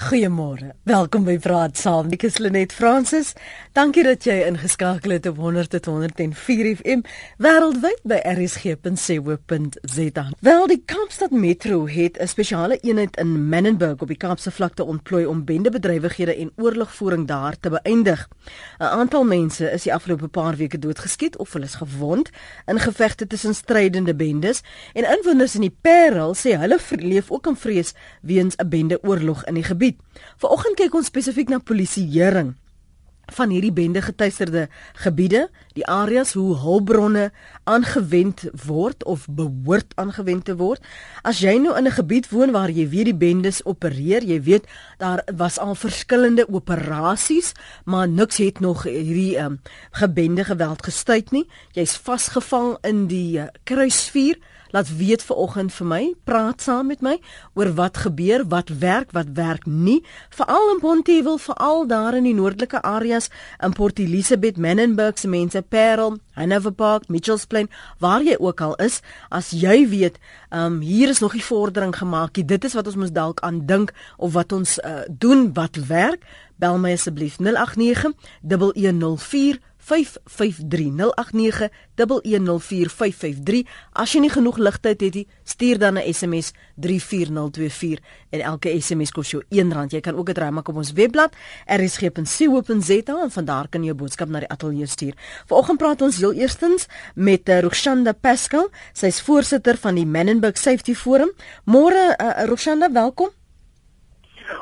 Goeiemôre. Welkom by Praat Saam. Ek is Lenet Fransis. Dankie dat jy ingeskakel het op 100.104 FM wêreldwyd by rsg.co.za. Wel, die Kaapstad Metro het 'n spesiale eenheid in Menenberg op die Kaapse vlakte ontplooi om bendebedrywighede en oorlogvoering daar te beëindig. 'n Aantal mense is die afgelope paar weke doodgeskiet of hulle is gewond in gevegte tussen strydende bendes en inwoners in die Parel sê hulle leef ook in vrees weens 'n bendeoorlog in die gebied gebied. Vanoggend kyk ons spesifiek na polisieering van hierdie bende getuisterde gebiede, die areas hoe hulpbronne aangewend word of behoort aangewend te word. As jy nou in 'n gebied woon waar jy weet die bendes opereer, jy weet daar was al verskillende operasies, maar niks het nog hierdie um, gebende geweld gestuit nie. Jy's vasgevang in die uh, kruisvuur laat weet ver oggend vir my, praat saam met my oor wat gebeur, wat werk, wat werk nie, veral in Pontyville, veral daar in die noordelike areas in Port Elizabeth, Menenberg se mense, Parel, Hanover Park, Mitchells Plain, waar jy ook al is, as jy weet, ehm um, hier is nog nie vordering gemaak nie. Dit is wat ons moet dalk aan dink of wat ons uh, doen wat werk. Bel my asseblief 089 1104 0891104553 as jy nie genoeg ligtyd het nie stuur dan 'n SMS 34024 en elke SMS kos jou R1. Jy kan ook dit raai maak op ons webblad rsg.co.za en van daar kan jy jou boodskap na die ateljee stuur. Vanoggend praat ons heel eerstens met uh, Roshanda Pascal. Sy's voorsitter van die Menenberg Safety Forum. Môre uh, Roshanda welkom.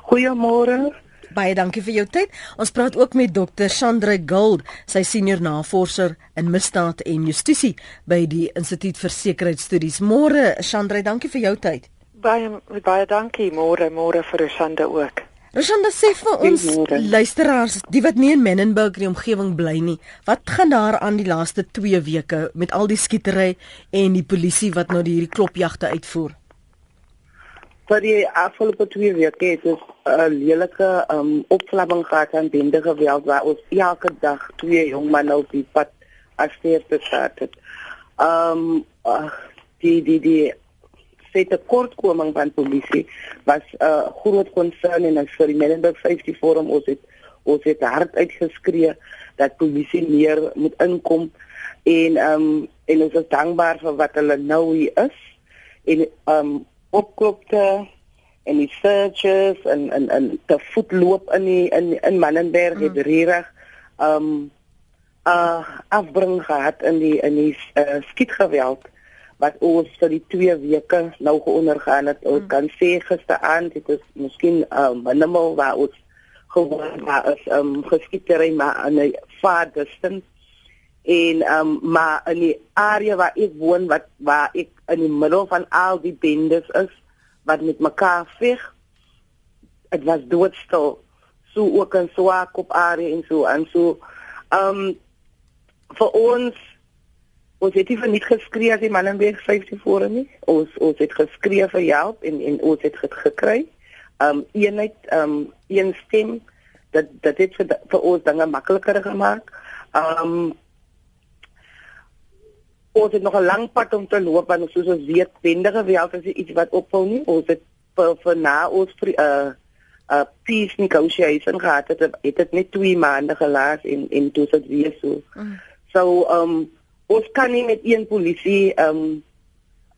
Goeiemôre Baie dankie vir jou tyd. Ons praat ook met Dr. Sandra Gold, sy senior navorser in misdaad en justisie by die Instituut vir Sekuriteitsstudies. Môre, Sandra, dankie vir jou tyd. Baie baie dankie. Môre, môre vir Sandra ook. Rosanda sê vir ons luisteraars, die wat nie in Menenberg die omgewing bly nie, wat gaan daar aan die laaste 2 weke met al die skietery en die polisie wat nou hierdie klopjagte uitvoer? Vir die afgelope 2 weke het ons 'n uh, lelike um opklapping gehad aan bende geweld waar ons elke dag twee jong manne op die pad afsteer te staat het. Um uh, die die die sê te kortkoming van polisie was 'n uh, groot konsern en as vir die Melenberg Safety Forum ons het ons het hard uitgeskree dat polisie meer moet inkom en um en ons is dankbaar vir wat hulle nou hier is en um opklopte en die searches en en en te voet loop in die in in Mannenberg mm. het reg um uh afbring gehad in die in die uh, skietgeweld wat ons vir die 2 weke nou geondergaan het. Ons mm. kan sê gisteraand het ons miskien um minimal waar ons gewoon waar is um geskietery maar in 'n far distance en um maar in die area waar ek woon wat waar ek in die middel van al die bendes is wat met mekaar veg dit was doodstil. So ook in Swakop area en so en so um vir ons ons het nie verniet geskree as die man in week 50 voor nie. Ons ons het geskree vir help en en ons het dit gekry. Um eenheid um een stem dat dat dit vir, vir ons dinge makliker gemaak. Um ons het nog 'n lang pad om te loop want soos ons weet wendige geweld is iets wat ophou nie. Ons het vir, vir na ons 'n uh, eh, uh, eh, peace negotiation gehad het het dit net 2 maande gelaat in in toe dit weer so. Mm. so um ons kan nie met een polisie um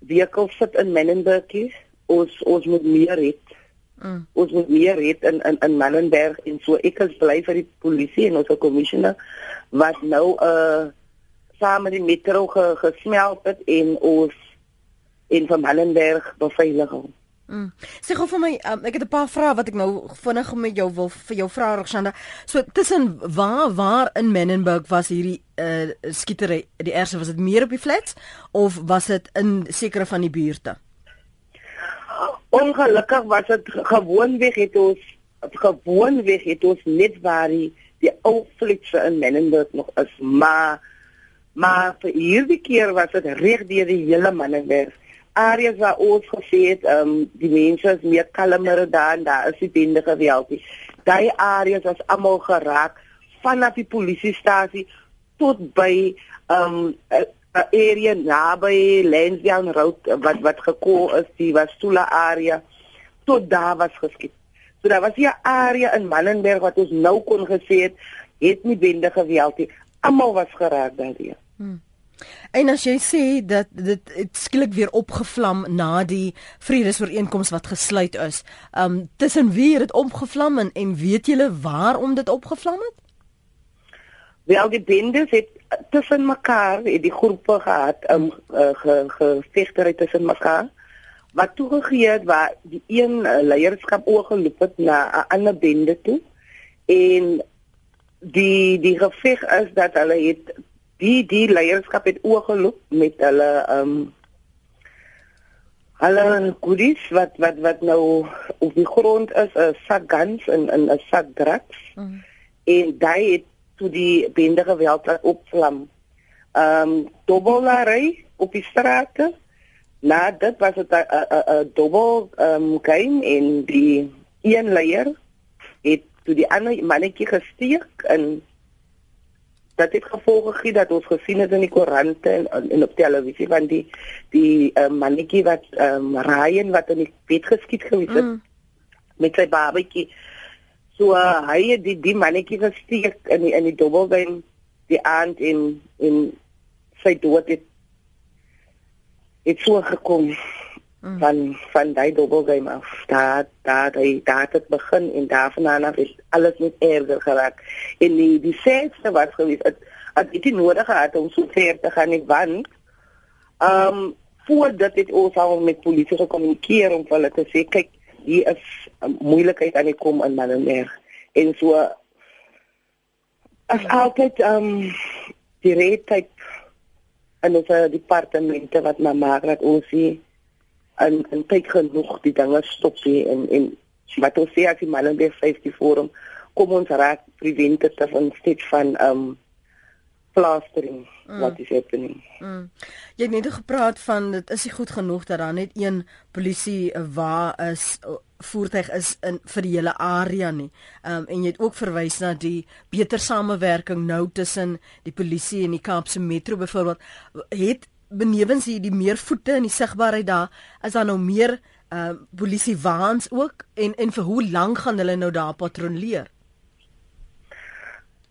vehicle sit in Menenberg nie ons ons moet meer het mm. ons moet meer het in in in Menenberg en so. Ek is bly vir die polisie en ons commissioner wat nou 'n uh, saam met die metro ge, gesmelt het en ons in van Hallenberg beveilig. Mm. Sê gou vir my, um, ek het 'n paar vrae wat ek nou vinnig met jou wil vir jou vra Roxanda. So tussen waar waar in Menenberg was hierdie uh, skietery? Die eerste was dit meer op die flats of was dit in sekere van die buurte? Ongelukkig was dit gewoonweg het ons gewoonweg het ons net waar die, die ou flats in Menenberg nog is, maar Maar vir hierdie keer was dit reg deur die hele Mannenberg. Areas waar ons gesê het, ehm um, die mense is meer kalmer daar en daar is die bende geweld. Daai areas was almal geraak vanaf die polisiestasie tot by ehm um, 'n area naby Lansdowne Road wat wat gekoel is, die was Tula area tot daar was geskiet. So daar was 'n area in Mannenberg wat ons nou kon gesê het het nie bende geweld nie. Almal was geraak daardie. Hmm. En as jy sê dat dit skielik weer opgevlam na die vredesooreenkoms wat gesluit is, um tussen wie het dit opgevlam en, en weet julle waarom dit opgevlam het? Wel die bendes het tussen mekaar het die groepe gehad um uh, ge gevegter tussen mekaar wat toegegee het waar die een uh, leierskap oorgeloop het na 'n ander bende toe en die die geveg is dat hulle het die die leierskap het oorgeloop met hulle ehm um, hulle goodies wat wat wat nou op die grond is 'n sak guns en 'n sak drugs mm. en daai het toe die bende geweld opvlam. Ehm um, dobbelary op die strate. Na dit was dit 'n 'n dobbel ehm um, game en die een leier het toe die ander mannetjie gesteek en dat het gevolge gegee dat ons gesien het in die koerante en, en op televisie van die die uh, mannetjie wat ehm um, Ryan wat in die bed geskiet gewees het mm. met sy babatjie. So uh, hy het die die mannetjie gesteek in die, in die dobbelbeen die aand in in sy dood het het so gekom mm. van van daai dobbelgame af. Daar daar hy daar het begin en daarvan af is alles net erger geraak. En die die sêste wat gewees het, het dit nodig gehad om so ver te gaan nie want ehm um, voordat dit ons al met polisie gekommunikeer om hulle te sê kyk hier is 'n moeilikheid aan die kom in Mannenberg en so as altyd ehm um, die reetheid en ons departemente wat na maak dat ons hier en en tyd genoeg die dinge stop hier en en wat ons sê as die Mannenberg Safety Forum kom ons raak preventative in steeds van um, plastering mm. what is happening. Mm. Jy het net gepraat van dit is nie goed genoeg dat daar net een polisie waar is voertuig is in vir die hele area nie. Ehm um, en jy het ook verwys na die beter samewerking nou tussen die polisie en die Kaapse Metro byvoorbeeld het benewens hier die meer voete en die sigbaarheid daar is daar nou meer uh, polisie waans ook en en vir hoe lank gaan hulle nou daar patrolleer?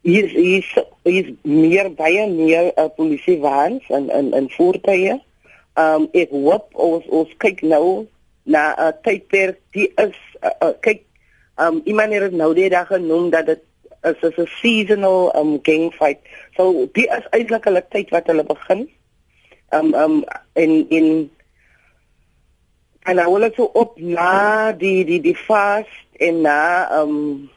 hier is hier is meer baie meer uh, polisie waans en en en voertuie. Um, ek hoop ons ons kyk nou na 'n uh, tydperk die is uh, uh, kyk um, iemand het nou die dag genoem dat dit is 'n seasonal um gang fight. So die is eintlik hulle tyd wat hulle begin. Um, um, in in en hulle wil so op na die die die fast en na um,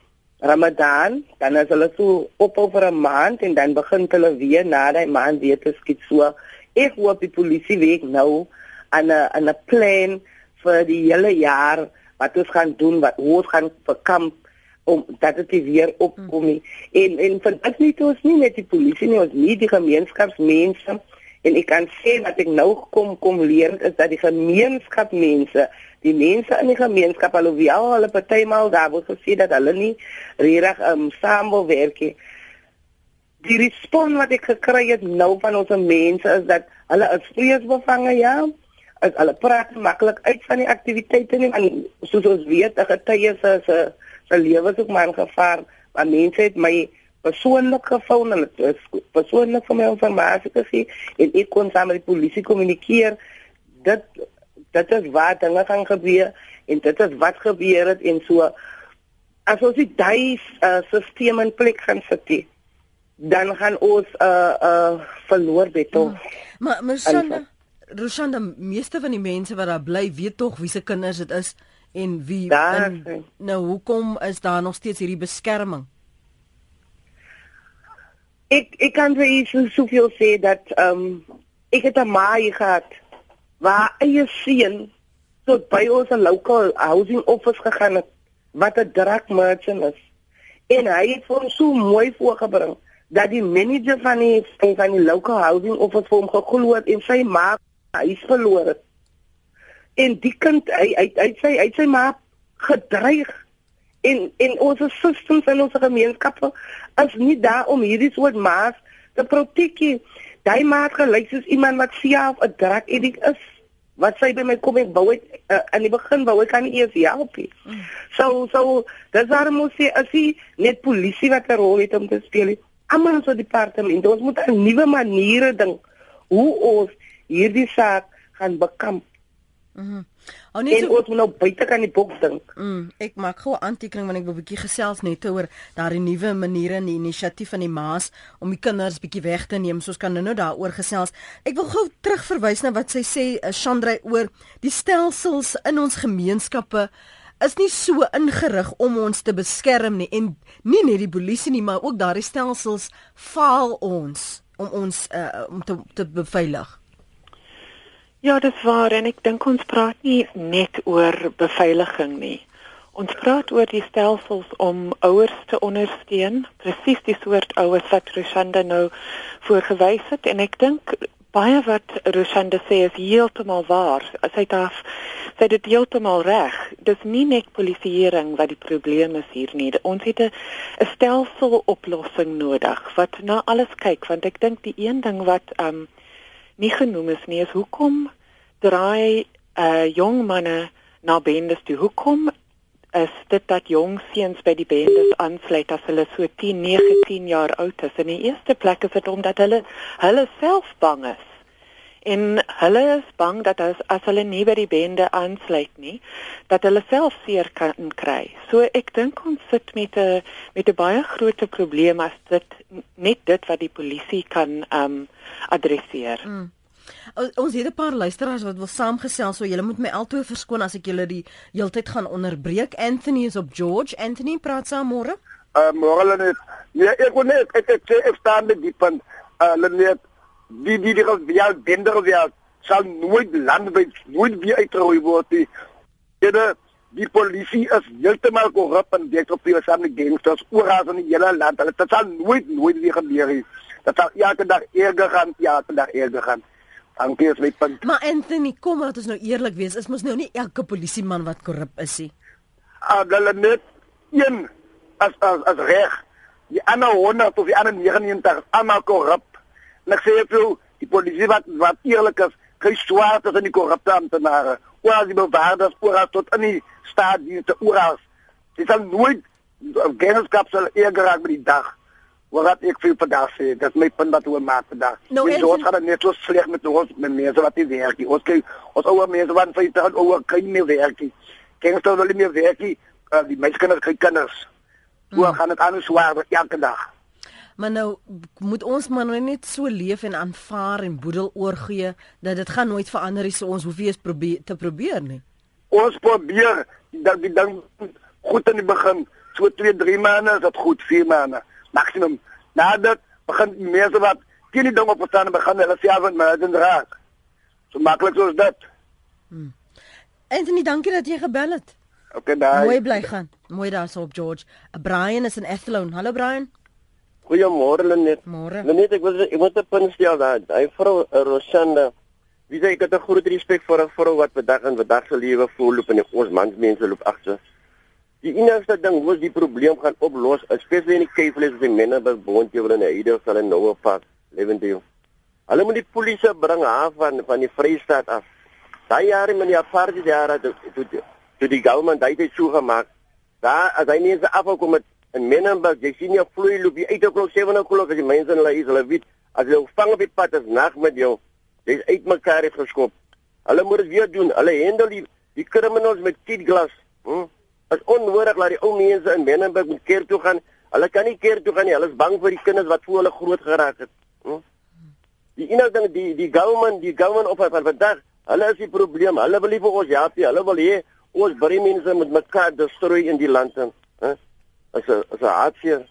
Ramadan, dan is hulle so op oor 'n maand en dan begin hulle weer na daai maand weer te skiet so. Ek hoop die polisie weet nou aan 'n aan 'n plan vir die hele jaar wat ons gaan doen, wat ons gaan verkamp om dat dit weer opkom nie. En en vir dit nie ons nie met die polisie nie, ons nie die gemeenskapsmense en ek kan sê dat ek nou kom kom leer is dat die gemeenskapsmense die mense in die gemeenskap alhoewel hulle partymal daar word gesê dat hulle nie regtig um, saam wil werk nie. Die respons wat ek gekry het nou van ons mense is dat hulle is vreesbevange ja. As hulle praat maklik uit van die aktiwiteite nie en soos ons weet, 'n getuie se se se lewe is ook maar in gevaar. Maar mense het my persoonlik gefoon en het persoonlik vir my informasie gegee en ek kon saam met die polisie kommunikeer. Dit dit is wat dinge gaan gebeur en dit is wat gebeur het en so as ons die daai uh, stelsel in plek gaan sit dan gaan ons 'n uh, uh, verloor beto. Hmm. Maar maar son Roshanda meeste van die mense wat daar bly weet tog wie se kinders dit is en wie in, nou hoekom is daar nog steeds hierdie beskerming? Ek ek kan vir u so soveel sê dat ehm um, ek het 'n maai gehad waar eie seun tot by ons 'n local housing office gegaan het wat 'n drug merchant is. En hy het vir ons so mooi voorgebring dat die manager van die van die local housing office vir hom geglo het en sy ma hy is verloor het. En die kind hy hy hy sê hy sê maar gedreig en en ons systems en ons gemeenskappe is nie daar om hierdie soort maas te protegeer. Daai maat gelyk soos iemand wat self 'n drug addict is wat sy by my kom ek wou het uh, in die begin wou ek kan nie eers help. Mm. So so dis daar moet sy as sy net polisie wat 'n rol het om te speel. Almal so departement, ons moet 'n nuwe maniere dink hoe ons hierdie saak gaan bekamp. Mm Nee, en so, ons moet nou buite kan die boks dink. Mm, ek maak gou 'n aantekening want ek wil 'n bietjie gesels net oor daardie nuwe maniere en die inisiatief van die maas om die kinders bietjie weg te neem. Soos kan nou nou daaroor gesels. Ek wil gou terugverwys na wat sy sê uh, Chandra oor die stelsels in ons gemeenskappe is nie so ingerig om ons te beskerm nie en nie net die polisie nie, maar ook daardie stelsels faal ons om ons uh, om te, te beveilig. Ja, dit is waar en ek dink ons praat nie net oor beveiliging nie. Ons praat oor die stelsels om ouers te ondersteun, presies die soort ouers wat Roshanda nou voorgewys het en ek dink baie wat Roshanda sê is heeltemal waar. Sy het af sy het heeltemal reg. Dis nie net polisieering wat die probleem is hier nie. Ons het 'n stelsel oplossing nodig wat na alles kyk want ek dink die een ding wat um nie genoem is nie is hoekom draai uh jong manne na bendes toe? Hoekom is dit dat jong seuns by die bendes aansluit as hulle so 10 19 jaar oud is? In die eerste plek is dit omdat hulle hulle self bang is en hulle is bang dat as, as hulle nie by die bende aansluit nie dat hulle self seer kan kry so ek dink ons sit met 'n met 'n baie groot probleem as dit net dit wat die polisie kan um adresseer. Mm. Ons het 'n paar luisteraars wat wil saamgesels, so julle moet my altoe verskoon as ek julle die heeltyd gaan onderbreek. Anthony is op George. Anthony, praat saam môre. Uh môre net. Nee, ek wil net ek ek sê ek staan met die punt. Uh net die die die die bender weer sal nooit land by nooit weer uitroei word nie. Dit die polisie is heeltemal korrup en dit op die saam met gangsters oral in die hele land. Dit sal nooit nooit weer gebeur nie. Dat sal elke dag erger gaan, elke dag erger gaan. Dankie as my punt. Maar Anthony, kom laat ons nou eerlik wees, is mos nou nie elke polisieman wat korrup is nie. Ah, hulle net een as as as reg. Die ander 100 of die ander 99 almal korrup. En ek sê vir jou, die polisie wat wat eerlik is, kry swaar tussen die korrupte amptenare. Oor die bewaarders, oor tot in die staatsdienste, oor. Dit sal nooit genskap sal eerder raak met die dag wat ek vir vandag sê, dit is my punt wat oor maak vandag. Nou, ons ons gaan net so sleg met ons met mense wat nie werk nie. Ons kyk ons ouer mense wat vir dit oor kan nie werk nie. Kyk ons hulle nie werk nie. Uh, die mense kan kry kinders. Hoe hmm. gaan dit aan so waar elke dag? Maar nou moet ons maar nou net so leef en aanvaar en boedel oorgee dat dit gaan nooit verander nie. So ons hoef eens probeer te probeer nie. Ons probeer dat die ding goed in die begin, so 2, 3 maande, is dit goed 4 maande maksimum. Nadat begin mense wat teen die ding op staan begin hulle self met my dan raak. So maklik soos dit. Hmm. Anthony, dankie dat jy gebel het. Okay, daai. Mooi bly gaan. Mooi daar so op George. Brian is in Athlone. Hallo Brian. Goeiemôre Lenet. Lenet, ek wil ek moet 'n punt stel daar. Hy vrou eh, Rosanda. Wie sê ek het 'n groot respek vir 'n vrou wat vandag in vandag se lewe volloop en ons mansmense loop agter. Die enigste ding wat die probleem gaan oplos, spesifiek in die Kaapvlees of die Menneberg bond jy wil in hierdie sal in nou pas Lewendeel. Hulle moet die polisie bring af van van die Vrystaat af. Daai jare met die apartheid jare toe toe toe die government daai het so gemaak. Daar as hy nie se afkom met in Menneberg, jy sien jy vloei loop jy uit op klok 7 o'clock as die mense in hulle is, hulle weet as jy vang op die pad is nag met jou. Jy's uitmekaar geskop. Hulle moet dit weer doen. Hulle handel die die criminals met kidglas. Hm? is onnodig dat die ou mense in Menenberg moet keer toe gaan. Hulle kan nie keer toe gaan nie. Hulle is bang vir die kinders wat voor hulle groot geraak het. Hm? Die enigste ding die die government, die government op van vandag, hulle is die probleem. Hulle wil nie vir ons help nie. Hulle wil hê ons baie mense moet mekaar destroy in die land. Hè? As 'n as 'n hartseer.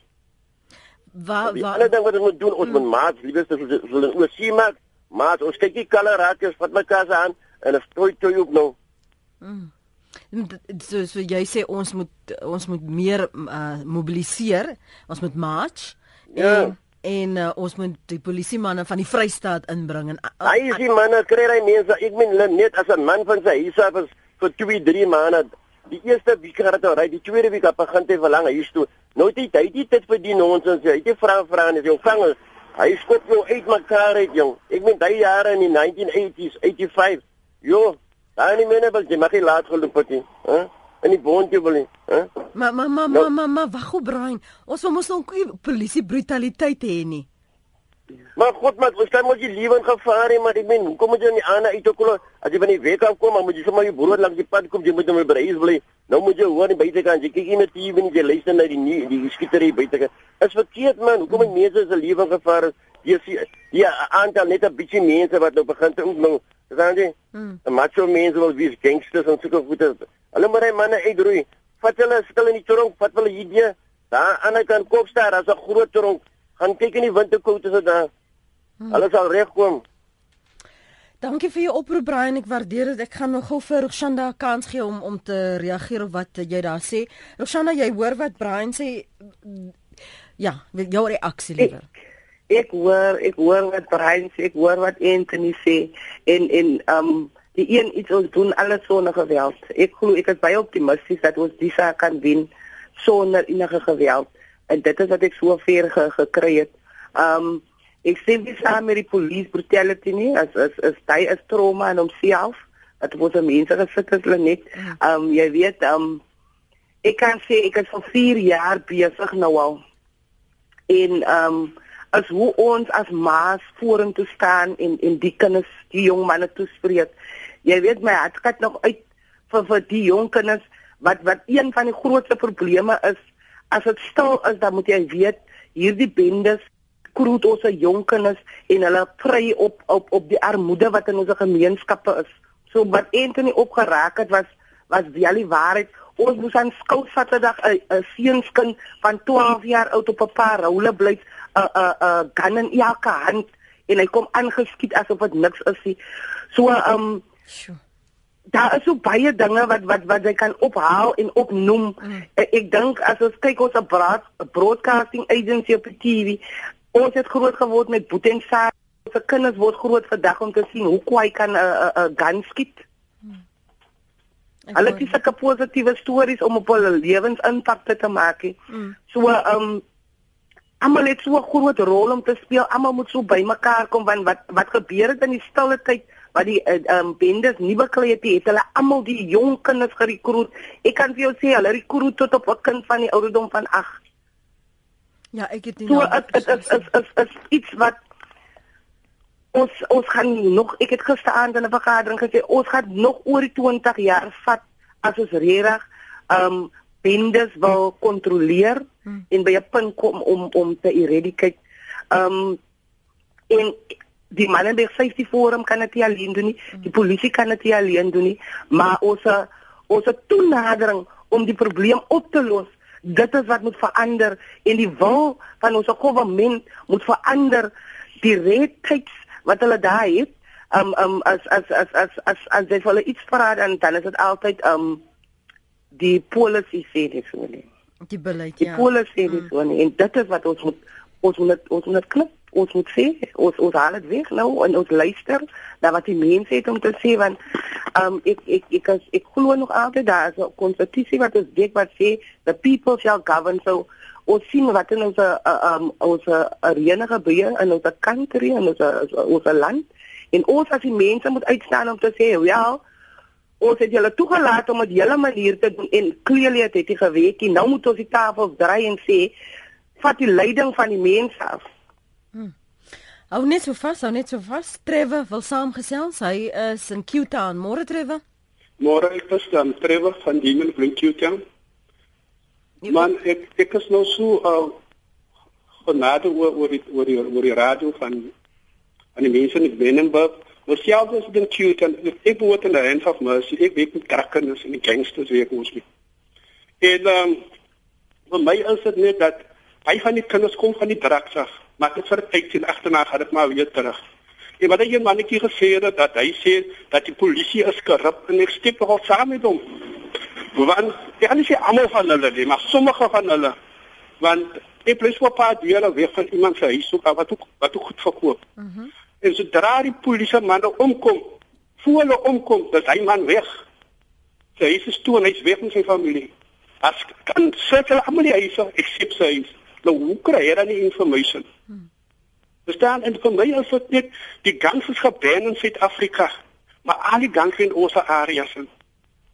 Waar waar Hulle dink wat ons moet doen, ons moet maat, liefes, ons wil ons sien maar, maar ons kyk nie kalle raak is wat mekaar se aan en 'n stoei toe op nou. Mm so so jy sê ons moet ons moet meer uh, mobiliseer, ons moet march ja. en en uh, ons moet die polisie manne van die Vrystaat inbring en uh, hy is die manne kry hy mense ek meen net as 'n man van sy huis af is vir 2 3 maande die eerste week het hy ry die tweede week het begin te verlang hy toe nou dit hy dit dit vir die nonsens hy het vra vra en jy vang hy skop jou uit mekaar uit jong ek meen daai jare in die 1980s 85 Jo, daai nie mense wil jy mag nie laat geloop het nie, hè? In die bondjie wil nie, hè? Maar maar maar maar maar maar wag op Brian. Ons wil mos nog nie polisie brutaliteit hê nie. Maar God, maar wat staan moet jy lewe in gevaar hê, maar ek meen, hoekom moet jy aan uit te kom as jy van die week af kom, moet jy sommer jou brood langs die pad kom, jy moet hom by huis bly. Nou moet jy hoor nie buitekant, jy kyk nie met TV nie, jy luister na die nie, die skietery buitekant. Is verkeerd man, hoekom moet mense se lewe in gevaar is? Jy sien ja, aantal net 'n bietjie mense wat nou begin te oefening. Verstaan jy? Hmm. Macho mense wil wees gangsters en sulke goeie. Hulle moet hy manne uitroei. Vat hulle stil in die tronk, vat hulle hierdie. Daar aan die kant Kopstad, daar's 'n groot tronk. Gaan kyk in die winterkoue is dit daar. Hmm. Hulle sal regkom. Dankie vir jou oproep Brian, ek waardeer dit. Ek gaan nog gou vir Roshanda 'n kans gee om om te reageer op wat jy daar sê. Roshanda, jy hoor wat Brian sê? Ja, jou reaksie liewer. Ek, ek hoor, ek hoor wat Brian sê, ek hoor wat Anthony sê en en um die een iets ons doen alles sonder geweld. Ek glo ek is baie optimisties dat ons die saak kan wen sonder enige geweld. En dit is wat ek so ver ge, gekry het. Um ek sê dis saam met die police brutality nie as as as hy is trauma in homself. Dat was 'n mense gesit het hulle net. Um jy weet um ek kan sê ek is vir 4 jaar besig nou al. En um as hoe ons as maas vorentoe staan en en die kinders, die jong manne toespreek. Jy weet my hart kat nog uit vir vir die jong kinders wat wat een van die grootste probleme is as dit stil is dan moet jy weet hierdie bendes kroot ons jong kinders en hulle prei op op op die armoede wat in ons gemeenskappe is. So wat Anthony opgeraak het was was wel die waarheid. Ons moes aan skool Saterdag 'n 'n seunskind van 12 jaar oud op 'n paar roule bly 'n 'n 'n gun in elke hand en hy kom aangeskiet asof dit niks is nie. So um Sjoe. Daar is so baie dinge wat wat wat jy kan ophaal en opnoem. Mm. Ek, ek dink as ons kyk ons 'n broad, broadcasting agency op TV, ons het groot geword met boet en saak. Ons kinders word groot vandag om te sien hoe kwai kan 'n 'n 'n gun skiet. Ek Hulle het sulke positiewe stories om op hulle lewens impak te maak. Mm. So um almal het so 'n groot rol om te speel. Almal moet so bymekaar kom want wat wat gebeur het in die stille tyd wat die uh, um bendes nie beklei het, het hulle almal die jong kinders gerekruut. Ek kan vir jou sê hulle rekruut tot op 'n kind van die ouderdom van 8. Ja, ek het nie So nou- dit is is is is iets wat ons ons gaan nog ek het gisteraand in 'n vergadering gesê ons gaan nog oor die 20 jaar vat as ons regtig um bendes wil kontroleer Hmm. en by 'n punt kom om om te eradicate. Um en die Mannenberg Safety Forum kan dit nie alleen doen nie. Die polisie kan dit nie alleen doen nie, maar ons ons toenadering om die probleem op te los. Dit is wat moet verander. En die wil van ons regering moet verander. Die redtyds wat hulle daar het um um as as as as as as jy hulle iets vra dan dan is dit altyd um die policy sê dit so nie. Die beleid die ja. policy sê dit so nie. En dit is wat ons moet ons moet ons moet knip ons moet sê ons ons haal dit weg nou en ons luister na wat die mense het om te sê want um ek ek ek ek, ek glo nog altyd daar is 'n konstitusie wat ons dik wat sê the people shall govern. So ons sien wat in ons um ons arena gebeur in ons country en ons ons land. En ons as die mense moet uitstaan om te sê ja ons het julle toegelaat om dit hele manier te doen en clearly het dit gewerk en nou moet ons die tafels draai en sê vat die leiding van die mense af Hou net so vas, hou net so vas. Trevor wil saamgesels. Hy is in Q-Town. Môre Trevor. Môre ek was dan Trevor van Demon Blinkie Town. Man, ek ek is nou so uh genade oor oor die oor die oor die radio van aan die mense in Benenburg. Ons self is in Q-Town. Ek behoort in die hands of mercy. Ek weet met krakkers en die gangsters werk ons mee. En um, vir my is dit net dat hy van die kinders kom van die drugs af. Maar dit vir tyd sien agterna gaan dit maar weer terug. En wat hy een mannetjie gesê het dat hy sê dat die polisie is korrup en ek steek nogal saam met hom. Want ek kan nie sê almal van hulle nie, maar sommige van hulle. Want ek plus wat paar deur weg van iemand se huis ook wat ook wat ook goed verkoop. Mhm. Mm en sodra die polisie manne omkom, voor hulle omkom, dat hy man weg. Sy huis is toe en hy's weg met sy familie. As kan sit hulle almal die huise, ek sê sy huis. Nou hoe kry hy dan die information? Verstaan en my is dit net die gangs is geban in Suid-Afrika. maar al die gangs in ons areas.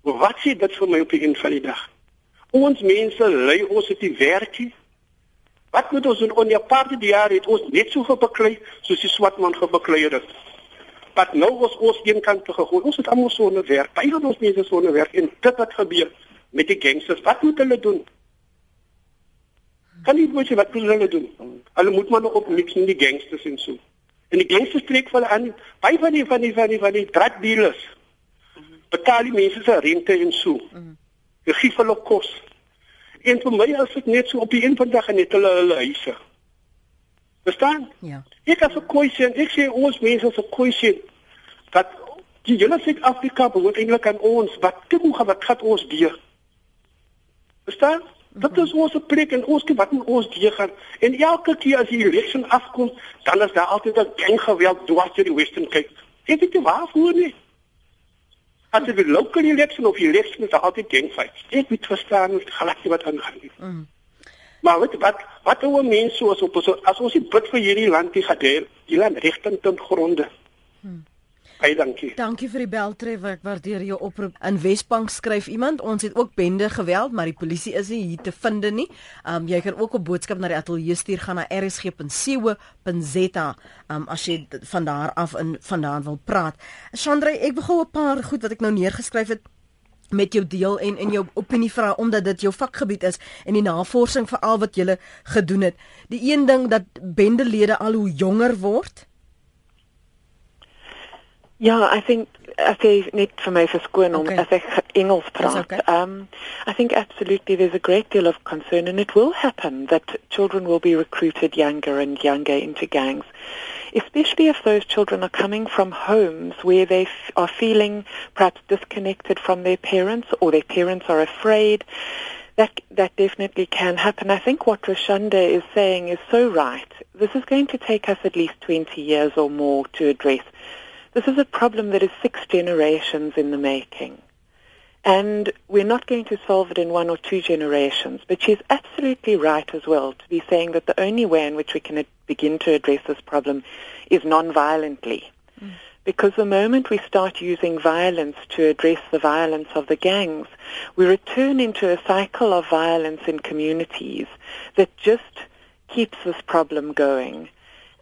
Wat sê dit vir my op die einde van die dag? Ons mense lei ons het die werkie. Wat moet ons doen? On die aparte die jaar het ons net so gebeklei soos die swart man gebeklei het. Wat nou was ons een kant te gegooi. Ons het almal sonder werk. Baie van ons mense sonder werk en dit wat gebeur met die gangsters. Wat moet hulle doen? Kan nie moet wat hulle doen? Hulle moet maar nog op mix in die gangsters en so. En die gangsters trek vir aan baie van die van die van die van die drug dealers. Betaal die mense se rente en so. Jy gee hulle kos. En vir my as dit net so op die een van dag net hulle hulle huise. Verstaan? Ja. Ek as 'n kwessie, ek sê ons mense se kwessie dat die hele Suid-Afrika behoort eintlik aan ons. Wat hoe gaan wat gaan ons deur? Verstaan? Dat is ons plek en ons wat moet ons die gaan. En elke keer as die election afkom, dan is daar altyd 'n gang geweld dwars deur die Western Cape. Ek weet nie waarvoor nie. As dit 'n local election of election is, daar altyd gang fights. Ek weet verstaan nie glad wat aangaan nie. Mm. Maar weet wat wat oor mense soos op as ons die bid vir hierdie land die gedeel, die land regting ten gronde. Mm. Baie dankie. Dankie vir die beltref. Ek waardeer jou oproep. In Wesbank skryf iemand, ons het ook bende geweld, maar die polisie is nie hier te vind nie. Um jy kan ook 'n boodskap na die ateljee stuur gaan na rsg.co.za um as jy van daar af in vandaan wil praat. Chandra, ek wil gou 'n paar goed wat ek nou neergeskryf het met jou deel en in jou opinie vra omdat dit jou vakgebied is en die navorsing veral wat jy gedoen het. Die een ding dat bendelede al hoe jonger word. Ja, I think as jy net vir my verskoon om okay. as ek Engels praat. Okay. Um I think absolutely there's a great deal of concern and it will happen that children will be recruited younger and younger into gangs. Especially if those children are coming from homes where they f- are feeling perhaps disconnected from their parents or their parents are afraid that that definitely can happen. I think what Rashanda is saying is so right. This is going to take us at least 20 years or more to address. This is a problem that is six generations in the making. And we're not going to solve it in one or two generations. But she's absolutely right as well to be saying that the only way in which we can begin to address this problem is non-violently. Mm. Because the moment we start using violence to address the violence of the gangs, we return into a cycle of violence in communities that just keeps this problem going.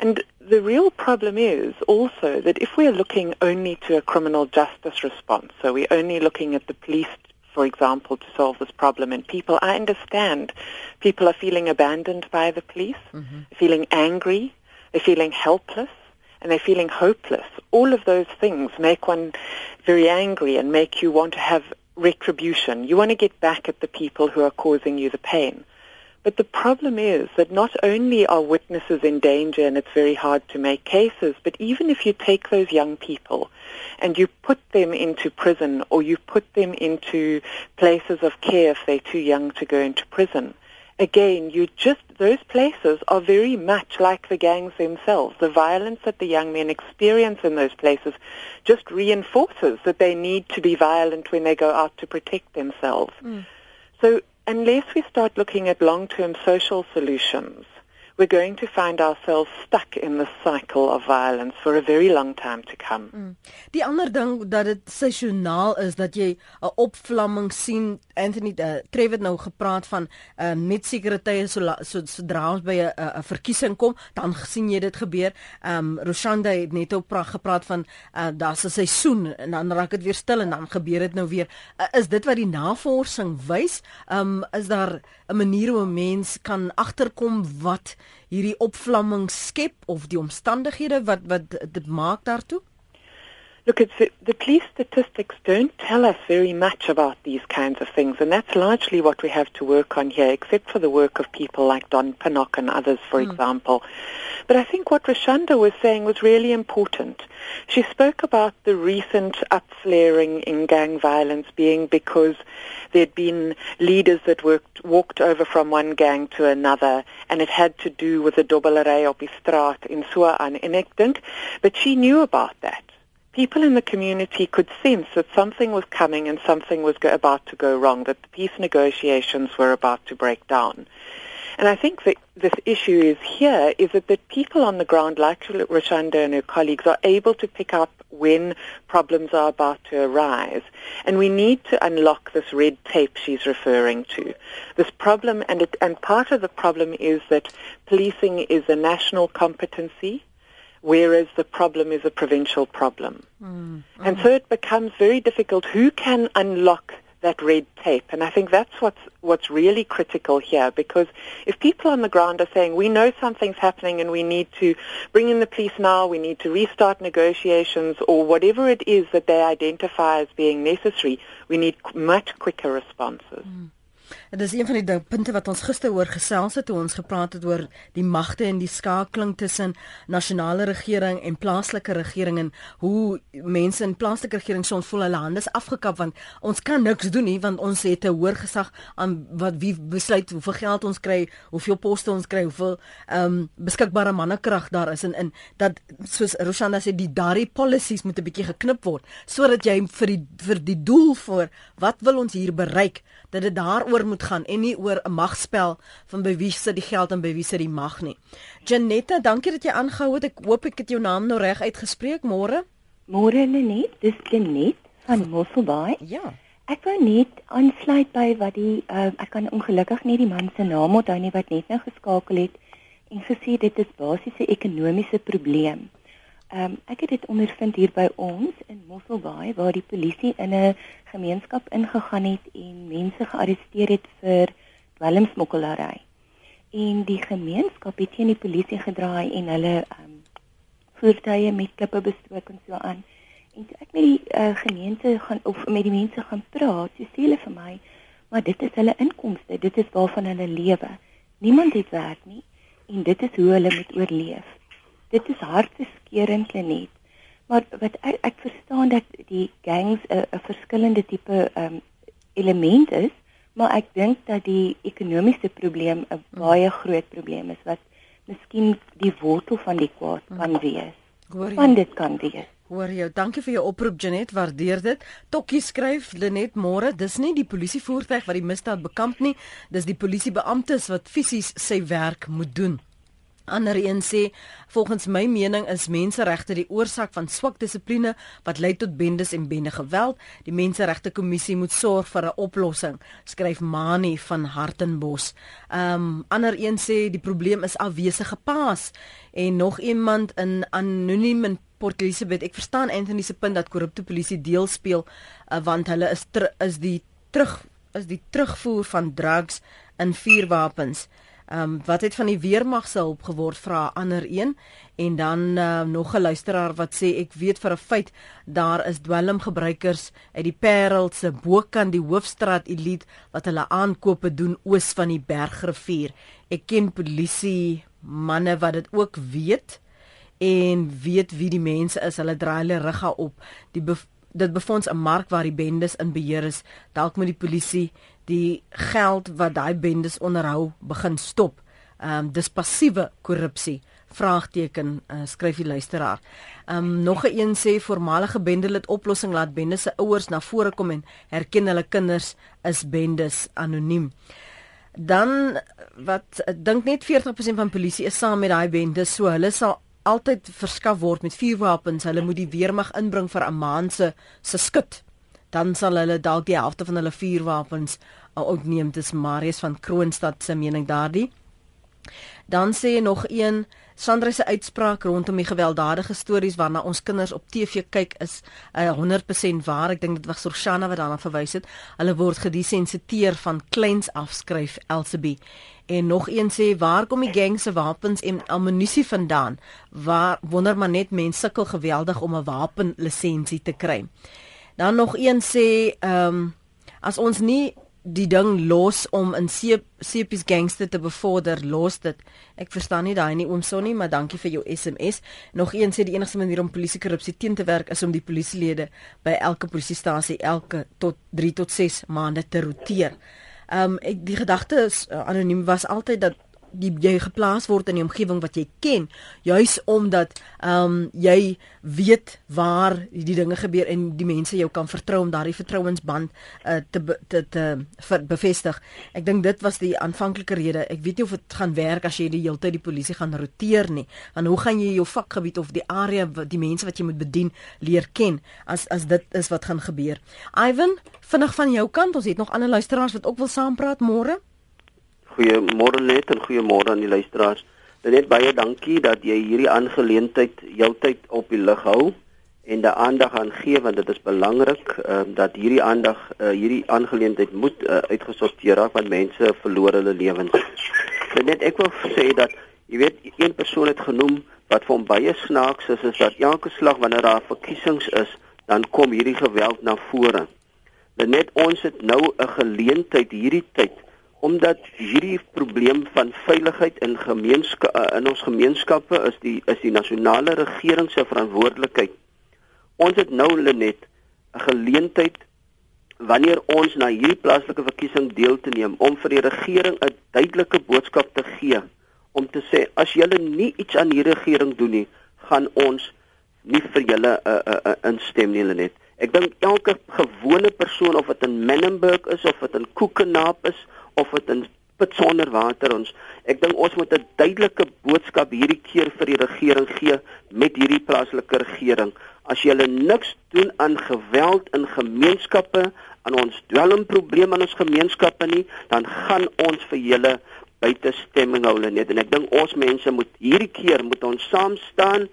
And the real problem is also that if we're looking only to a criminal justice response, so we're only looking at the police, for example, to solve this problem, and people, I understand people are feeling abandoned by the police, mm-hmm. feeling angry, they're feeling helpless, and they're feeling hopeless. All of those things make one very angry and make you want to have retribution. You want to get back at the people who are causing you the pain. But the problem is that not only are witnesses in danger and it's very hard to make cases, but even if you take those young people and you put them into prison or you put them into places of care if they're too young to go into prison, again, you just, those places are very much like the gangs themselves. The violence that the young men experience in those places just reinforces that they need to be violent when they go out to protect themselves. Mm. So unless we start looking at long-term social solutions, we're going to find ourselves stuck in the cycle of violence for a very long time to come. Mm. Die ander ding dat dit seisoonaal is dat jy 'n opvlamming sien. Anthony uh, Trevor nou gepraat van um, net sekere tye so so sodra ons by 'n 'n verkiesing kom, dan sien jy dit gebeur. Um, Roshanda het net op praat gepraat van uh, daar's 'n seisoen en dan raak dit weer stil en dan gebeur dit nou weer. Uh, is dit wat die navorsing wys? Um, is daar 'n manier hoe 'n mens kan agterkom wat hierdie opvlamming skep of die omstandighede wat wat dit maak daartoe? Look, it's the, the police statistics don't tell us very much about these kinds of things, and that's largely what we have to work on here, except for the work of people like Don Pinnock and others, for mm. example. But I think what Rashanda was saying was really important. She spoke about the recent upflaring in gang violence being because there'd been leaders that worked, walked over from one gang to another, and it had to do with the Dobbelerei op straat in Suan. And I think, but she knew about that people in the community could sense that something was coming and something was go- about to go wrong, that the peace negotiations were about to break down. And I think that this issue is here is that the people on the ground, like Rashanda and her colleagues, are able to pick up when problems are about to arise. And we need to unlock this red tape she's referring to. This problem, and, it, and part of the problem is that policing is a national competency whereas the problem is a provincial problem. Mm, mm. And so it becomes very difficult who can unlock that red tape. And I think that's what's what's really critical here because if people on the ground are saying we know something's happening and we need to bring in the police now, we need to restart negotiations or whatever it is that they identify as being necessary, we need much quicker responses. Mm. En dis een van die punte wat ons gister oor gesels het toe ons gepraat het oor die magte en die skakeling tussen nasionale regering en plaaslike regering en hoe mense in plaaslike regering soms voel hulle hande is afgekap want ons kan niks doen nie want ons het 'n hoër gesag aan wat wie besluit hoeveel geld ons kry, hoeveel poste ons kry, hoeveel ehm um, beskikbare mannekrag daar is en in dat soos Roshanda sê die daardie policies moet 'n bietjie geknip word sodat jy vir die vir die doel vir wat wil ons hier bereik dat dit daaroor moet gaan en nie oor 'n magspel van by wie sit die geld en by wie sit die mag nie. Janetta, dankie dat jy aangehou het. Ek hoop ek het jou naam nou reg uitgespreek môre. Môre Lenet, dis Lenet van Mosselbaai. Ja. Ek wou net aansluit by wat die uh, ek kan ongelukkig nie die man se naam onthou nie wat net nou geskakel het en gesê dit is basiese ekonomiese probleem. Ehm um, ek het dit ondervind hier by ons in Mosselbaai waar die polisie in 'n gemeenskap ingegaan het en mense gearresteer het vir dwelmsmokkelary. En die gemeenskap het teen die polisie gedraai en hulle ehm um, voertuie met klippe bestook en so aan. En toe ek met die uh, gemeente gaan of met die mense gaan praat, so sê hulle vir my, maar dit is hulle inkomste, dit is waarvan hulle lewe. Niemand het werk nie en dit is hoe hulle moet oorleef dit is hartseskeurend net. Maar wat ek, ek verstaan dat die gangs 'n verskillende tipe um, element is, maar ek dink dat die ekonomiese probleem 'n mm. baie groot probleem is wat miskien die wortel van die kwaad mm. kan wees. Want dit kan wees. Hoor jou, dankie vir jou oproep Janet, waardeer dit. Tokkie skryf Lenet môre, dis nie die polisie voertuig wat die misdaad bekamp nie, dis die polisiebeamptes wat fisies sy werk moet doen. Ander een sê volgens my mening is menseregte die oorsaak van swak dissipline wat lei tot bendes en bende geweld. Die menseregte kommissie moet sorg vir 'n oplossing, skryf Mani van Hartenbos. Um, ander een sê die probleem is afwesige paas en nog iemand in anoniem in Port Elizabeth. Ek verstaan Anthony se punt dat korrupte polisie deel speel uh, want hulle is is die terug is die terugvoer van drugs en vuurwapens. Ehm um, wat het van die weermag se hulp geword vra ander een en dan uh, nog 'n luisteraar wat sê ek weet vir 'n feit daar is dwelmgebruikers uit die Parel se bokant die hoofstraat elite wat hulle aankope doen oos van die Bergrivier. Ek ken polisie manne wat dit ook weet en weet wie die mense is. Hulle draai hulle rugga op. Die dit befonds 'n mark waar die bendes in beheer is. Dalk moet die polisie die geld wat daai bendes onderhou begin stop. Ehm um, dis passiewe korrupsie vraagteken uh, skryf die luisteraar. Ehm um, nog 'n een sê voormalige bendelid oplossing laat bendes se ouers na vore kom en herken hulle kinders is bendes anoniem. Dan wat dink net 40% van polisie is saam met daai bendes, so hulle sal altyd verskaf word met vuurwapens. Hulle moet die weermag inbring vir 'n maand se se skut dan sal hulle dalk die helfte van hulle vuurwapens uitneem. Dis Marius van Kroonstad se mening daardie. Dan sê nog een Sandra se uitspraak rondom die gewelddadige stories waarna ons kinders op TV kyk is uh, 100% waar. Ek dink dit was Sorshana wat daarna verwys het. Hulle word gedesensiteer van kleins afskryf Elsabie. En nog een sê waar kom die gang se wapens en ammunisie vandaan? Waar wonder maar net mense sukkel geweldig om 'n wapenlisensie te kry. Dan nog een sê ehm um, as ons nie die ding los om in sepies gangster te bevorder los dit. Ek verstaan nie daai nie oom Sonnie, maar dankie vir jou SMS. Nog een sê die enigste manier om polisie korrupsie teen te werk is om die polisielede by elke polisiestasie elke tot 3 tot 6 maande te roteer. Ehm um, ek die gedagte is uh, anoniem was altyd dat die jy geplaas word in die omgewing wat jy ken juis omdat ehm um, jy weet waar die dinge gebeur en die mense jou kan vertrou om daardie vertrouensband uh, te te te ver, bevestig. Ek dink dit was die aanvanklike rede. Ek weet nie of dit gaan werk as jy die hele tyd die polisie gaan roteer nie. Want hoe gaan jy jou vakgebied of die area wat die mense wat jy moet bedien leer ken as as dit is wat gaan gebeur. Ivan, vinnig van jou kant, ons het nog ander luisteraars wat ook wil saampraat môre. Goeiemôre net en goeiemôre aan die luisteraars. Net baie dankie dat jy hierdie aangeleentheid jou tyd op die lig hou en daar aandag aan gee want dit is belangrik uh, dat hierdie aandag uh, hierdie aangeleentheid moet uh, uitgesorteer raak want mense verloor hulle lewens. Net ek wil sê dat jy weet een persoon het genoem wat vir hom baie snaaks is is dat elke slag wanneer daar verkiesings is, dan kom hierdie geweld na vore. Net ons het nou 'n geleentheid hierdie tyd omdat hierdie probleem van veiligheid in gemeenskappe uh, in ons gemeenskappe is die is die nasionale regering se verantwoordelikheid. Ons het nou net 'n geleentheid wanneer ons na hierdie plaaslike verkiesing deel te neem om vir die regering 'n duidelike boodskap te gee om te sê as julle nie iets aan hierdie regering doen nie, gaan ons nie vir julle 'n uh, 'n uh, uh, instem nie net. Ek dink elke gewone persoon of dit in Menenberg is of dit in Koekenaap is of dit in put sonder water ons. Ek dink ons moet 'n duidelike boodskap hierdie keer vir die regering gee met hierdie plaaslike regering. As jy hulle niks doen aan geweld in gemeenskappe aan ons dwelmprobleem in ons gemeenskappe nie dan gaan ons vir julle buite stemming hou net en ek dink ons mense moet hierdie keer moet ons saam staan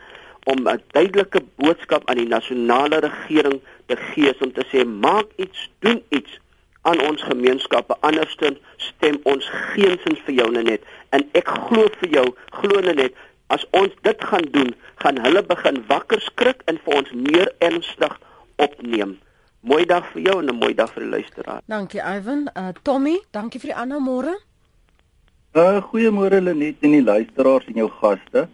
om 'n duidelike boodskap aan die nasionale regering te gee om te sê maak iets doen iets aan ons gemeenskappe andersins stem ons geensins vir jou net. En ek glo vir jou glo net as ons dit gaan doen gaan hulle begin wakker skrik en vir ons meer ernstig opneem. Mooi dag vir jou en 'n mooi dag vir die luisteraar. Dankie Ivan. Uh, Tommy dankie vir die ander môre. Uh, goeiemôre Lenet en die luisteraars en jou gaste.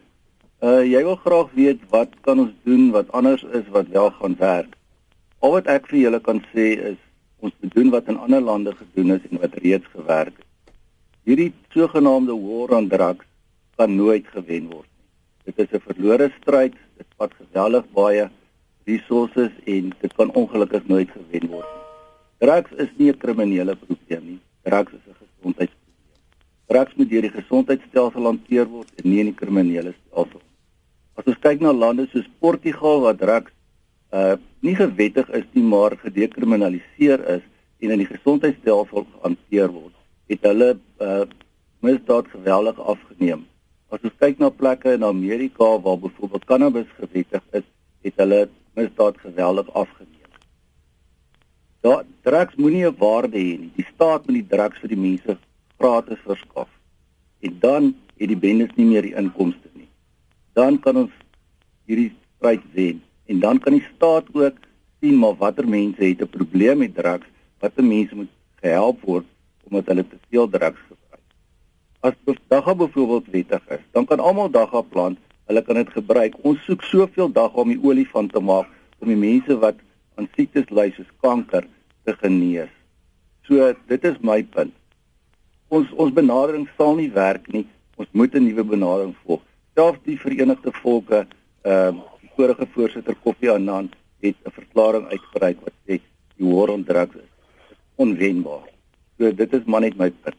Uh, jy wil graag weet wat kan ons doen wat anders is wat wel gaan werk? Al wat ek vir julle kan sê is ons moet doen wat in ander lande gedoen is en wat reeds gewerk het. Hierdie sogenaamde war on drugs kan nooit gewen word nie. Dit is 'n verlore stryd, dit vat geweldig baie resources en dit kan ongelukkig nooit gewen word nie. Drugs is nie 'n kriminele probleem nie. Drugs is 'n gesondheidsprobleem. Drugs moet deur die gesondheidstelsel hanteer word en nie in die kriminele stelsel. As ons kyk na lande soos Portugal waar drugs uh nie gewettig is nie maar gedekriminaliseer is en in die gesondheidstelsel gehanteer word het hulle uh misdaad geweldig afgeneem. As ons kyk na plekke in Amerika waar byvoorbeeld cannabis gewettig is, het hulle misdaad geweldig afgeneem. Daar drugs moenie 'n waarde hê nie. Die staat moet die drugs vir die mense gratis verskaf. En dan het die bendes nie meer die inkomste nie. Dan kan ons hierdie stryd wen en dan kan die staat ook sien maar watter mense het 'n probleem met drugs, watter mense moet gehelp word omdat hulle te veel drugs gebruik. As dagga byvoorbeeld wettig is, dan kan almal dagga plant, hulle kan dit gebruik. Ons soek soveel dagga om die olie van te maak om die mense wat aan siektes ly soos kanker te genees. So dit is my punt. Ons ons benadering sal nie werk nie. Ons moet 'n nuwe benadering volg. Selfs die Verenigde Volke ehm uh, vorige voorsitter Koffie Annan het 'n verklaring uitgereik wat sê die war on drugs is onwenbaar. So dit is maar net my punt.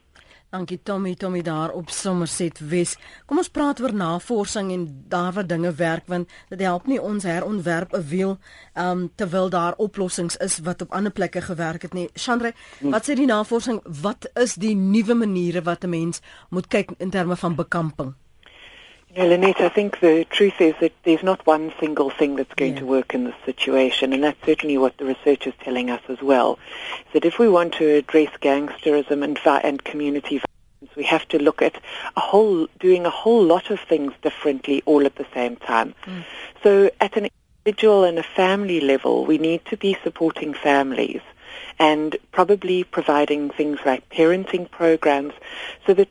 Dankie Tommy, Tommy daar op Somerset Wes. Kom ons praat oor navorsing en daar waar dinge werk want dit help nie ons herontwerp 'n wiel um terwyl daar oplossings is wat op ander plekke gewerk het nie. Chandra, hm. wat sê die navorsing? Wat is die nuwe maniere wat 'n mens moet kyk in terme van bekamping? Yeah, Lynette, I think the truth is that there's not one single thing that's going yeah. to work in this situation, and that's certainly what the research is telling us as well. That if we want to address gangsterism and, and community violence, we have to look at a whole, doing a whole lot of things differently all at the same time. Mm. So at an individual and a family level, we need to be supporting families and probably providing things like parenting programs so that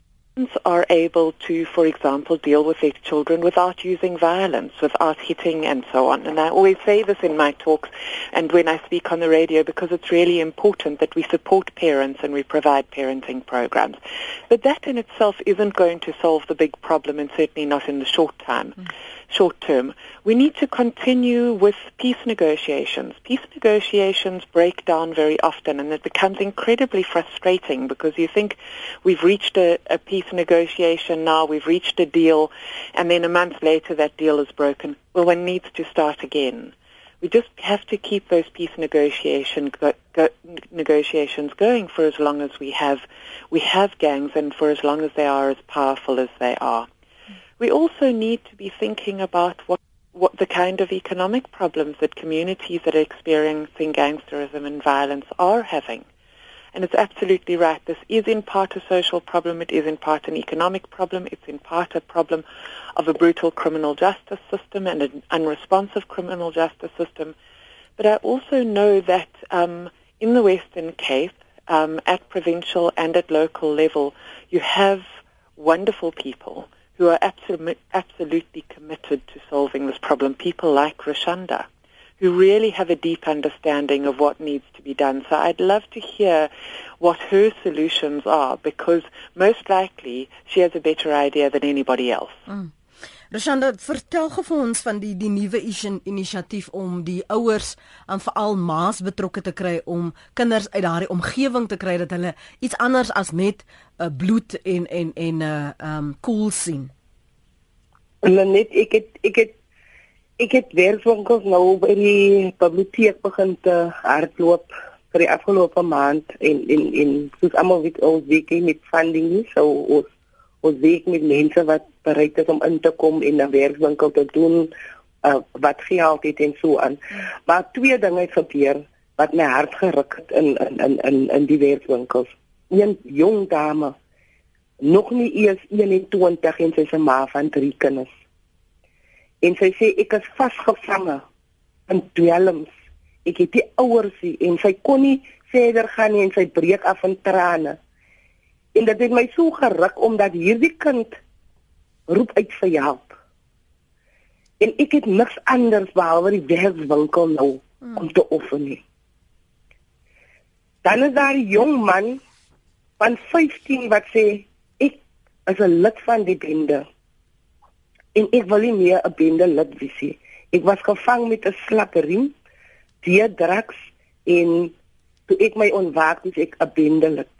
are able to, for example, deal with their children without using violence, without hitting and so on. And I always say this in my talks and when I speak on the radio because it's really important that we support parents and we provide parenting programs. But that in itself isn't going to solve the big problem and certainly not in the short time. Mm short term. We need to continue with peace negotiations. Peace negotiations break down very often and it becomes incredibly frustrating because you think we've reached a, a peace negotiation now, we've reached a deal, and then a month later that deal is broken. Well, one needs to start again. We just have to keep those peace negotiation go, go, negotiations going for as long as we have we have gangs and for as long as they are as powerful as they are. We also need to be thinking about what, what the kind of economic problems that communities that are experiencing gangsterism and violence are having. And it's absolutely right. This is in part a social problem. It is in part an economic problem. It's in part a problem of a brutal criminal justice system and an unresponsive criminal justice system. But I also know that um, in the Western Cape, um, at provincial and at local level, you have wonderful people who are absolutely, absolutely committed to solving this problem, people like Rashanda, who really have a deep understanding of what needs to be done. So I'd love to hear what her solutions are because most likely she has a better idea than anybody else. Mm. Rashanda, vertel gou vir ons van die die nuwe inisiatief om die ouers en veral ma's betrokke te kry om kinders uit daardie omgewing te kry dat hulle iets anders as net 'n uh, eh, bloed en en en 'n uh, eh, um koel sien. Hulle net ek het ek het ek het werkswinkels nou by die biblioteek begin te hardloop vir die afgelope maand en en en soos almal weet ons week met funding so ons ons week met mense wat bereid is om in te kom en 'n werkswinkel te doen uh, wat geld het en so aan. Maar twee dinge het gebeur wat my hart geruk het in in in in in die werkswinkels. Een jong dame nog nie eers 21 en sy se ma van drie kinders. En sy sê ek is vasgevange in dwelms. Ek het die ouers hier en sy kon nie verder gaan nie en sy breek af in trane. En dit het my so geruk omdat hierdie kind roep uit vir hulp. En ek het niks anders behalwe die werkswinkel nou hmm. om te oefen nie. Dan is daar 'n jong man van 15 wat sê ek is 'n lid van die bende. En ek wil nie meer 'n bende lid wees nie. Ek was gevang met 'n slakkerie, die drugs en toe ek my onwaak het ek 'n bende lid.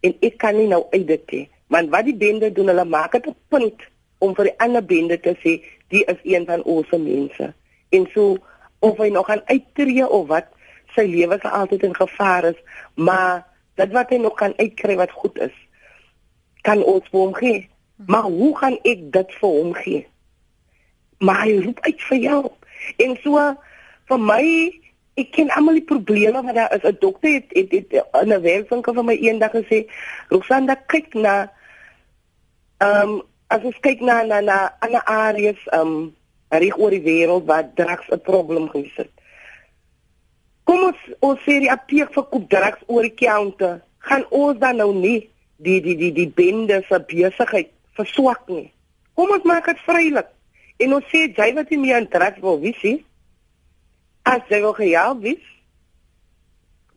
En ek kan nie nou uit dit nie. Want wat die bende doen, hulle maak dit 'n punt om vir die ander bende te sê, die is een van ons mense. En so of hy nog gaan uittreë of wat, sy lewe sal altyd in gevaar is, maar dit wat hy nog kan uitkry wat goed is, kan ons vir hom gee. Maar hoe gaan ek dit vir hom gee? Maar hy roep uit vir jou. En so vir my ek ken almal die probleme wat daar is. 'n Dokter het het, het, in 'n werkswinkel vir my eendag gesê, "Rosanda, kyk na ehm um, as ons kyk na na na ander areas ehm um, reg oor die wêreld waar drugs 'n probleem gewees het. Kom ons ons sê die apteek verkoop drugs oor die counter. Gaan ons dan nou nie die die die die bende se besigheid verswak nie. Kom ons maak dit vrylik. En ons sê jy wat nie meer in drugs wil wees nie. As jy wil gehelp wees,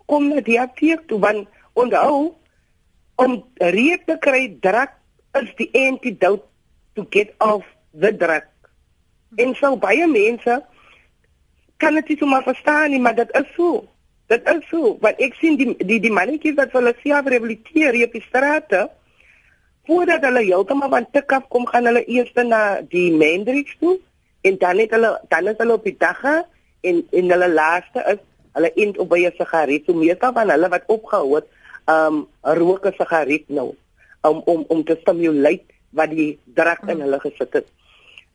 kom na die apteek toe want onthou om reep te kry druk is die antidote to get off the drug. En so baie mense kan dit nie sommer verstaan nie, maar dit is so. Dit is so, want ek sien die die die mannetjies wat hulle self rehabiliteer hier op die strate voordat hulle heeltemal van tik af kom gaan hulle eers na die Mendrix toe en dan het hulle dan is hulle op die dag en en hulle laaste is hulle eind op by 'n sigaret. So meestal van hulle wat opgehou het, um rook 'n sigaret nou om om om te stimuleer wat die druk in hulle gesit het.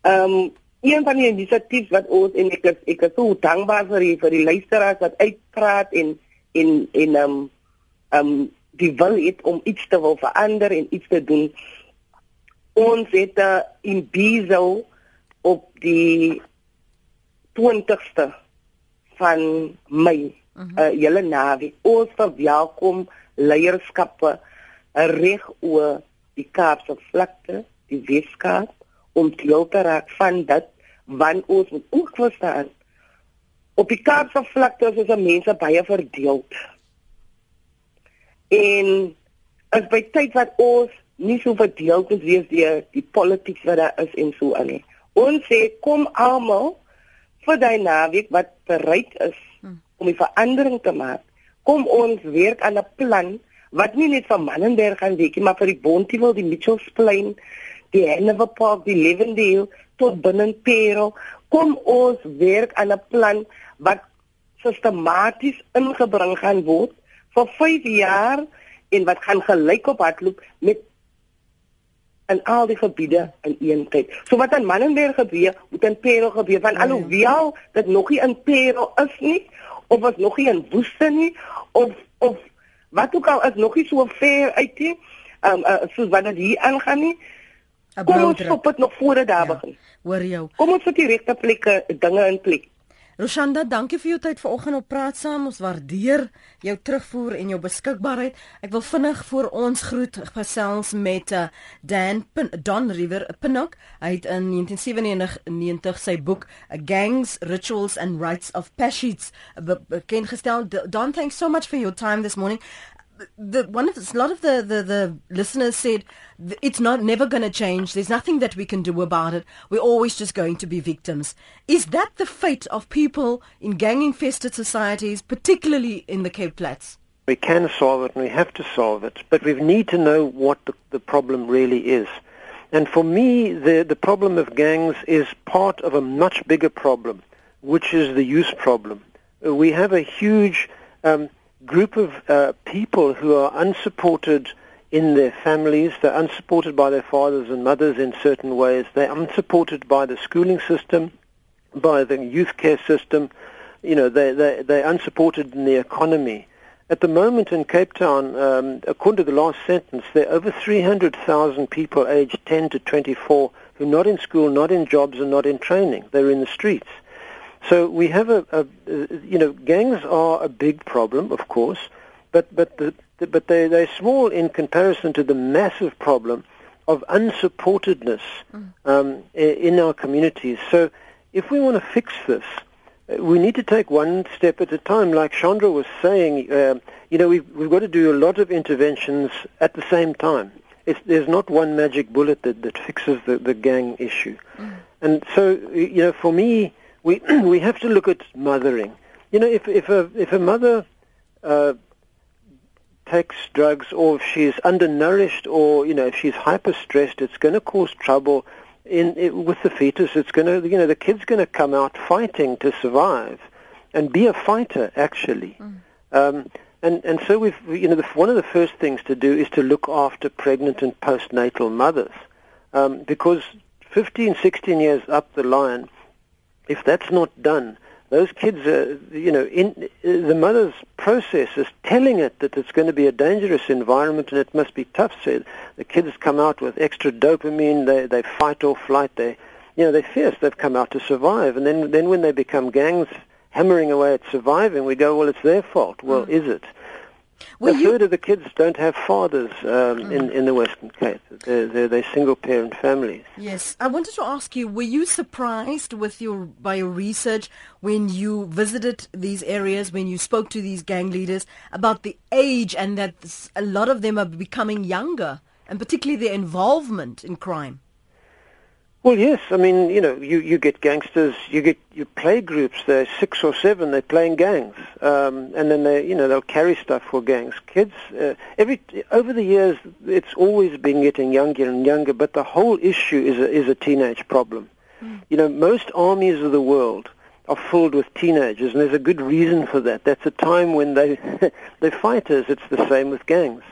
Um een van die inisiatief wat ons en ek is, ek is so dankbaar vir die, vir die luisteraars wat uitpraat en en en um um die wil het om iets te wil verander en iets te doen. Ons het uh, in Bizo op die 20ste van Mei, 'n uh -huh. uh, hele naweek, ons verwelkom leierskappe reg oor die Kaapse vlakte, die Weskaap om deel te raak van dit want ons moet ook verstaan op die Kaapse vlakte is ons mense baie verdeeld. En as by tyd wat ons nie so verdeeld is wees deur die politiek wat daar is en so aan nie. Ons sê kom almal vir daai naweek wat bereid is hmm. om 'n verandering te maak. Kom ons werk aan 'n plan wat nie net vir Mannenberg gaan wees nie, maar vir die Bontewil, die Mitchells Plain, die Hanover Park, die Lewendale tot binne Pero. Kom ons werk aan 'n plan wat sistematies ingebring gaan word vir 5 jaar en wat gaan gelyk op hardloop met en al die gebiede in een tyd. So wat aan Mannenberg gebeur, moet in Parel gebeur. Van alhoewel dit nog nie in Parel is nie of was nog nie in Woeste nie of of wat ook al is nog nie so ver uit nie. Ehm um, uh, soos wat dit hier aangaan nie. Kom ons stop dit nog voor dit daar ja, begin. Hoor jou. Kom ons sit die regte plekke dinge in plek. Roshanda, dankie vir jou tyd vanoggend op praat saam. Ons waardeer jou terugvoer en jou beskikbaarheid. Ek wil vinnig vir ons groet gesels met uh, Dan Pin Don River Pinnock. Hy het in 1997 sy boek A Gangs, Rituals and Rites of Pashits bekend gestel. Don, thanks so much for your time this morning the one of a lot of the, the, the listeners said it's not never going to change. There's nothing that we can do about it. We're always just going to be victims. Is that the fate of people in gang-infested societies, particularly in the Cape Flats? We can solve it and we have to solve it, but we need to know what the, the problem really is. And for me, the, the problem of gangs is part of a much bigger problem, which is the youth problem. We have a huge um, group of uh, people who are unsupported in their families. They're unsupported by their fathers and mothers in certain ways. They're unsupported by the schooling system, by the youth care system. You know, they, they, they're unsupported in the economy. At the moment in Cape Town, um, according to the last sentence, there are over 300,000 people aged 10 to 24 who are not in school, not in jobs, and not in training. They're in the streets. So we have a, a, you know, gangs are a big problem, of course, but but the, the, but they they're small in comparison to the massive problem of unsupportedness mm. um, in our communities. So if we want to fix this, uh, we need to take one step at a time. Like Chandra was saying, uh, you know, we've, we've got to do a lot of interventions at the same time. It's, there's not one magic bullet that, that fixes the, the gang issue. Mm. And so, you know, for me, we we have to look at mothering. You know, if if a if a mother uh, takes drugs or if she's undernourished or you know if she's hyper stressed, it's going to cause trouble in it, with the fetus. It's going to you know the kid's going to come out fighting to survive and be a fighter actually. Mm. Um, and and so we've you know the, one of the first things to do is to look after pregnant and postnatal mothers um, because 15, 16 years up the line if that's not done, those kids are, you know, in the mother's process is telling it that it's going to be a dangerous environment and it must be tough. So the kids come out with extra dopamine, they they fight or flight, they, you know, they're fierce. They've come out to survive, and then then when they become gangs hammering away at surviving, we go, well, it's their fault. Well, mm. is it? Well, a third of the kids don't have fathers um, mm. in, in the Western Cape. They're, they're, they're single-parent families. Yes. I wanted to ask you, were you surprised with your by your research when you visited these areas, when you spoke to these gang leaders about the age and that a lot of them are becoming younger, and particularly their involvement in crime? Well, yes. I mean, you know, you, you get gangsters, you get you play groups. They're six or seven. They play in gangs, um, and then they, you know, they'll carry stuff for gangs. Kids, uh, every over the years, it's always been getting younger and younger. But the whole issue is a, is a teenage problem. Mm. You know, most armies of the world are filled with teenagers, and there's a good reason for that. That's a time when they they're fighters. It's the same with gangs.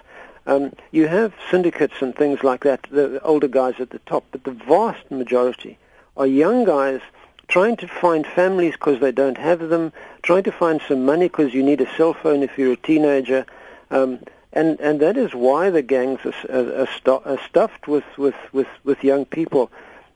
Um, you have syndicates and things like that, the older guys at the top, but the vast majority are young guys trying to find families because they don't have them, trying to find some money because you need a cell phone if you're a teenager, um, and and that is why the gangs are, are, are, are stuffed with, with, with, with young people.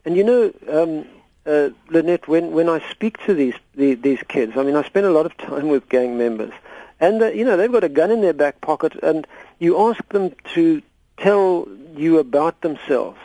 And you know, um, uh, Lynette, when when I speak to these, these these kids, I mean, I spend a lot of time with gang members, and uh, you know they've got a gun in their back pocket, and you ask them to tell you about themselves.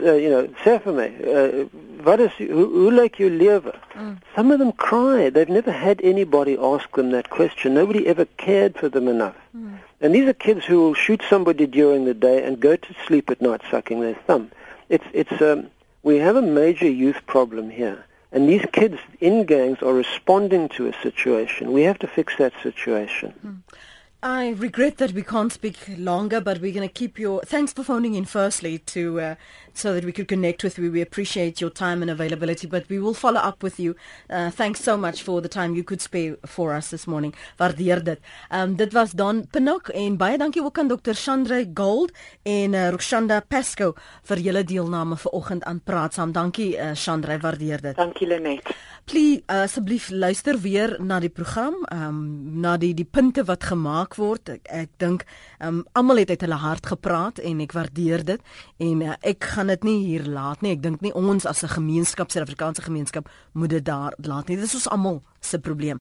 Uh, you know, sê vir my, uh, wat is hoe, hoe lyk jou lewe? Mm. Some of them cry. They've never had anybody ask them that question. Nobody ever cared for them enough. Mm. And these are kids who will shoot somebody during the day and go to sleep at night sucking their thumb. It's it's um, we have a major youth problem here. And these kids in gangs are responding to a situation. We have to fix that situation. Mm. I regret that we can't speak longer, but we're going to keep your. Thanks for phoning in, firstly, to uh, so that we could connect with you. We appreciate your time and availability, but we will follow up with you. Uh, thanks so much for the time you could spare for us this morning. Waardeer dit. Um, dit was Don Pinnock en baie dankie ook aan Dr. Chandra Gold en uh, Roshanda Pesco vir julle deelname vanoggend aan Praat Saam. Dankie uh, Chandra, waardeer dit. Dankie Lenet. Please uh, asseblief luister weer na die program, um, na die die punte wat gemaak word. Ek, ek dink um, almal het uit hulle hart gepraat en ek waardeer dit en uh, ek gaan dit nie hier laat nie. Ek dink nie ons as 'n gemeenskap, Suid-Afrikaanse gemeenskap moet dit daar laat nie. Dit is ons almal se probleem.